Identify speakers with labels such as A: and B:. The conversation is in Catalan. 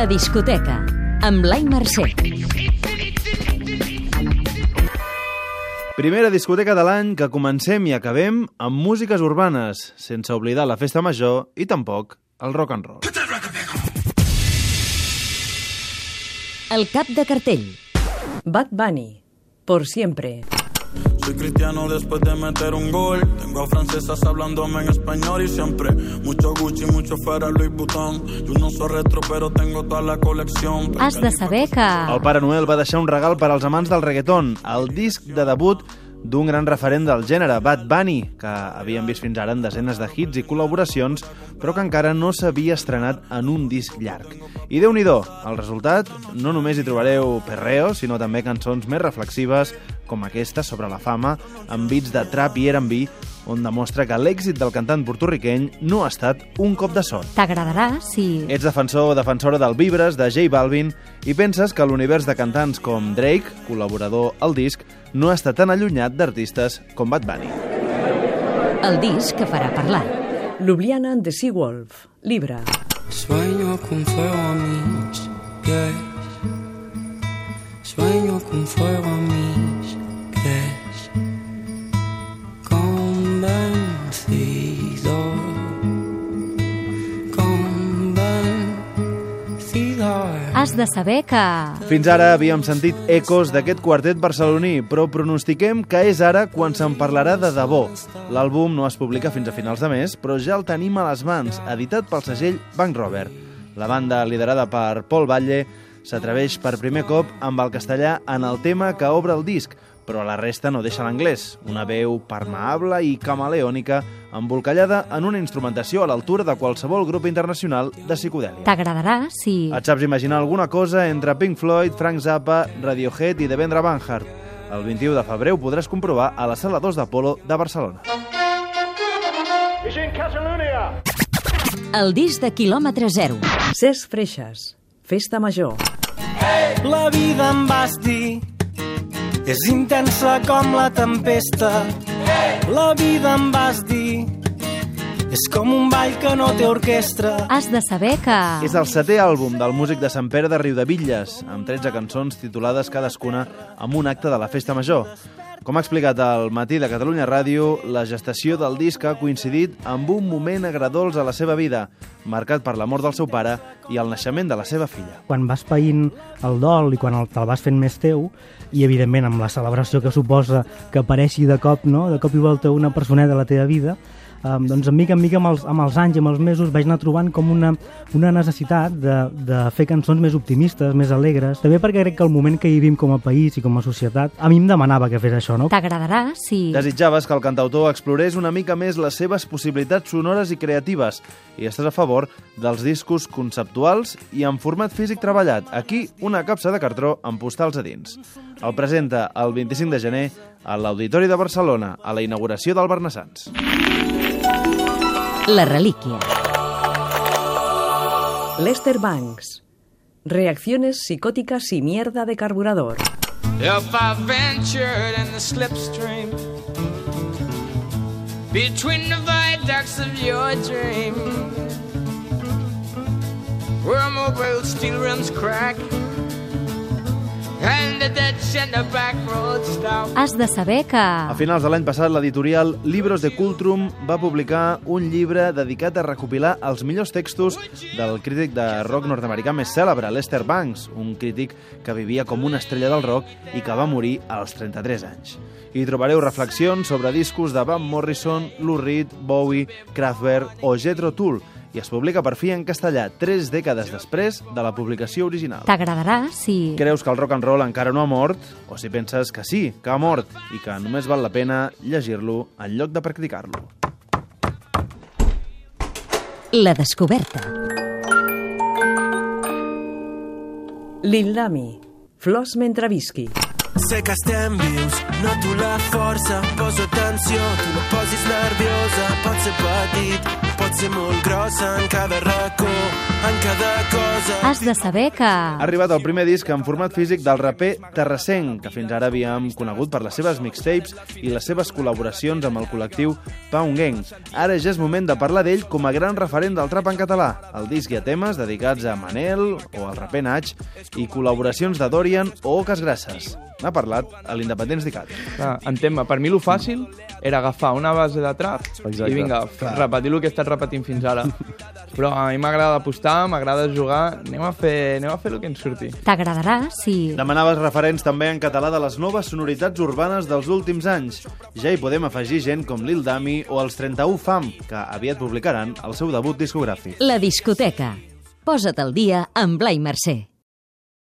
A: La discoteca, amb Blai Mercè.
B: Primera discoteca de l'any que comencem i acabem amb músiques urbanes, sense oblidar la festa major i tampoc el rock and roll.
A: El cap de cartell.
C: Bad Bunny, por siempre.
D: Soy cristiano después de meter un gol. Tengo a francesas hablándome en español y siempre mucho Gucci, mucho Ferrari, Louis Vuitton. Yo no soy retro, pero tengo toda la colección.
A: Has de saber que...
B: El Pare Noel va deixar un regal per als amants del reggaeton, el disc de debut d'un gran referent del gènere, Bad Bunny, que havíem vist fins ara en desenes de hits i col·laboracions, però que encara no s'havia estrenat en un disc llarg. I déu nhi el resultat, no només hi trobareu perreo, sinó també cançons més reflexives, com aquesta sobre la fama, amb beats de trap i R&B, on demostra que l'èxit del cantant portorriqueny no ha estat un cop de sort.
A: T'agradarà si...
B: Ets defensor o defensora del Vibres, de J Balvin, i penses que l'univers de cantants com Drake, col·laborador al disc, no està tan allunyat d'artistes com Bad Bunny.
A: El disc que farà parlar.
C: Ljubljana de Seawolf, Libra.
E: Sueño con fuego a mis pies. Sueño con fuego a mis
A: Has de saber que...
B: Fins ara havíem sentit ecos d'aquest quartet barceloní, però pronostiquem que és ara quan se'n parlarà de debò. L'àlbum no es publica fins a finals de mes, però ja el tenim a les mans, editat pel segell Bank Robert. La banda, liderada per Paul Batlle, s'atreveix per primer cop amb el castellà en el tema que obre el disc, però la resta no deixa l'anglès, una veu permeable i camaleònica embolcallada en una instrumentació a l'altura de qualsevol grup internacional de psicodèlia.
A: T'agradarà si...
B: Et saps imaginar alguna cosa entre Pink Floyd, Frank Zappa, Radiohead i Devendra Banhart. El 21 de febrer ho podràs comprovar a la Sala 2 d'Apolo de Barcelona.
A: El disc de quilòmetre zero.
C: Cesc Freixas, Festa Major.
E: La vida em vas dir és intensa com la tempesta. La vida em vas dir és com un ball que no té orquestra.
A: Has de saber que...
B: És el setè àlbum del músic de Sant Pere de Riudebitlles, amb 13 cançons titulades cadascuna amb un acte de la Festa Major. Com ha explicat al matí de Catalunya Ràdio, la gestació del disc ha coincidit amb un moment agradols a la seva vida, marcat per la mort del seu pare i el naixement de la seva filla.
F: quan vas païnt el dol i quan el, te'l vas fent més teu i evidentment amb la celebració que suposa que apareixi de cop, no? de cop i volta una personeta a la teva vida um, doncs en mica en mica amb els, amb els anys i amb els mesos vaig anar trobant com una, una necessitat de, de fer cançons més optimistes, més alegres també perquè crec que el moment que hi vivim com a país i com a societat a mi em demanava que fes això no?
A: T'agradarà si...
B: Desitjaves que el cantautor explorés una mica més les seves possibilitats sonores i creatives i estàs a favor dels discos conceptuals i en format físic treballat. Aquí, una capsa de cartró amb postals a dins. El presenta el 25 de gener a l'Auditori de Barcelona, a la inauguració del Barnassans.
A: La relíquia.
C: Lester Banks. Reacciones psicóticas y mierda de carburador.
E: If I ventured in the slipstream between the viaducts of your dream, where mobile steel rims crack
A: Has de saber que...
B: A finals de l'any passat, l'editorial Libros de Cultrum va publicar un llibre dedicat a recopilar els millors textos del crític de rock nord-americà més cèlebre, Lester Banks, un crític que vivia com una estrella del rock i que va morir als 33 anys. Hi trobareu reflexions sobre discos de Van Morrison, Lou Reed, Bowie, Kraftwerk o Jethro Tull, i es publica per fi en castellà tres dècades després de la publicació original.
A: T'agradarà si...
B: Creus que el rock and roll encara no ha mort? O si penses que sí, que ha mort i que només val la pena llegir-lo en lloc de practicar-lo.
A: La descoberta.
C: Lil Dami, Flors mentre visqui.
G: Sé que estem vius, noto la força, poso atenció, tu no posis nerviosa, pot ser petit, ser molt grossa en cada racó, en cada cosa.
A: Has de saber que...
B: Ha arribat el primer disc en format físic del raper Terrassenc, que fins ara havíem conegut per les seves mixtapes i les seves col·laboracions amb el col·lectiu Pound Gang. Ara ja és moment de parlar d'ell com a gran referent del trap en català. Al disc hi ha temes dedicats a Manel o al raper Nach i col·laboracions de Dorian o Ocas Grasses. N'ha parlat a l'Independents d'ICAT.
H: Clar, entén-me, per mi lo fàcil era agafar una base de trap
B: Exacte.
H: i vinga,
B: Clar.
H: repetir el que he estat repetint fins ara. Però a mi m'agrada apostar, m'agrada jugar, anem a fer, anem a fer el que ens surti.
A: T'agradarà si...
B: Demanaves referents també en català de les noves sonoritats urbanes dels últims anys. Ja hi podem afegir gent com Lil Dami o els 31 Fam, que aviat publicaran el seu debut discogràfic.
A: La discoteca. Posa't al dia amb Blai Mercè.